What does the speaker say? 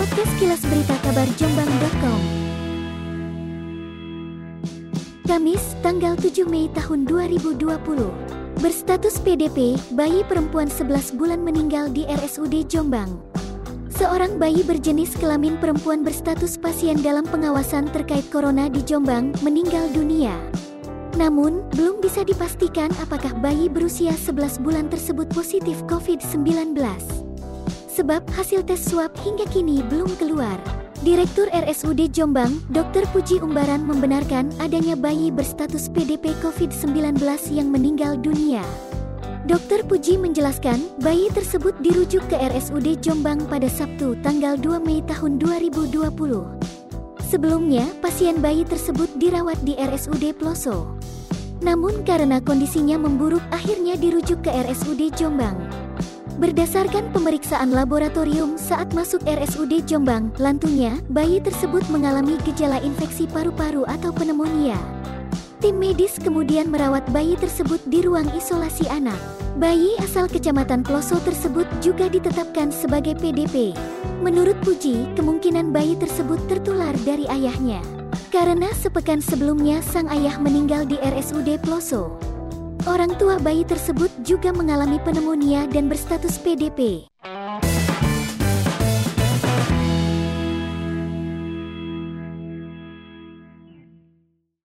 Podcast Kilas Berita Kabar Jombang.com Kamis, tanggal 7 Mei tahun 2020 Berstatus PDP, bayi perempuan 11 bulan meninggal di RSUD Jombang. Seorang bayi berjenis kelamin perempuan berstatus pasien dalam pengawasan terkait corona di Jombang meninggal dunia. Namun, belum bisa dipastikan apakah bayi berusia 11 bulan tersebut positif COVID-19 sebab hasil tes swab hingga kini belum keluar. Direktur RSUD Jombang, Dr. Puji Umbaran membenarkan adanya bayi berstatus PDP COVID-19 yang meninggal dunia. Dr. Puji menjelaskan, bayi tersebut dirujuk ke RSUD Jombang pada Sabtu tanggal 2 Mei tahun 2020. Sebelumnya, pasien bayi tersebut dirawat di RSUD Ploso. Namun karena kondisinya memburuk akhirnya dirujuk ke RSUD Jombang. Berdasarkan pemeriksaan laboratorium saat masuk RSUD Jombang, lantunya, bayi tersebut mengalami gejala infeksi paru-paru atau pneumonia. Tim medis kemudian merawat bayi tersebut di ruang isolasi anak. Bayi asal kecamatan Ploso tersebut juga ditetapkan sebagai PDP. Menurut Puji, kemungkinan bayi tersebut tertular dari ayahnya. Karena sepekan sebelumnya sang ayah meninggal di RSUD Ploso. Orang tua bayi tersebut juga mengalami pneumonia dan berstatus PDP.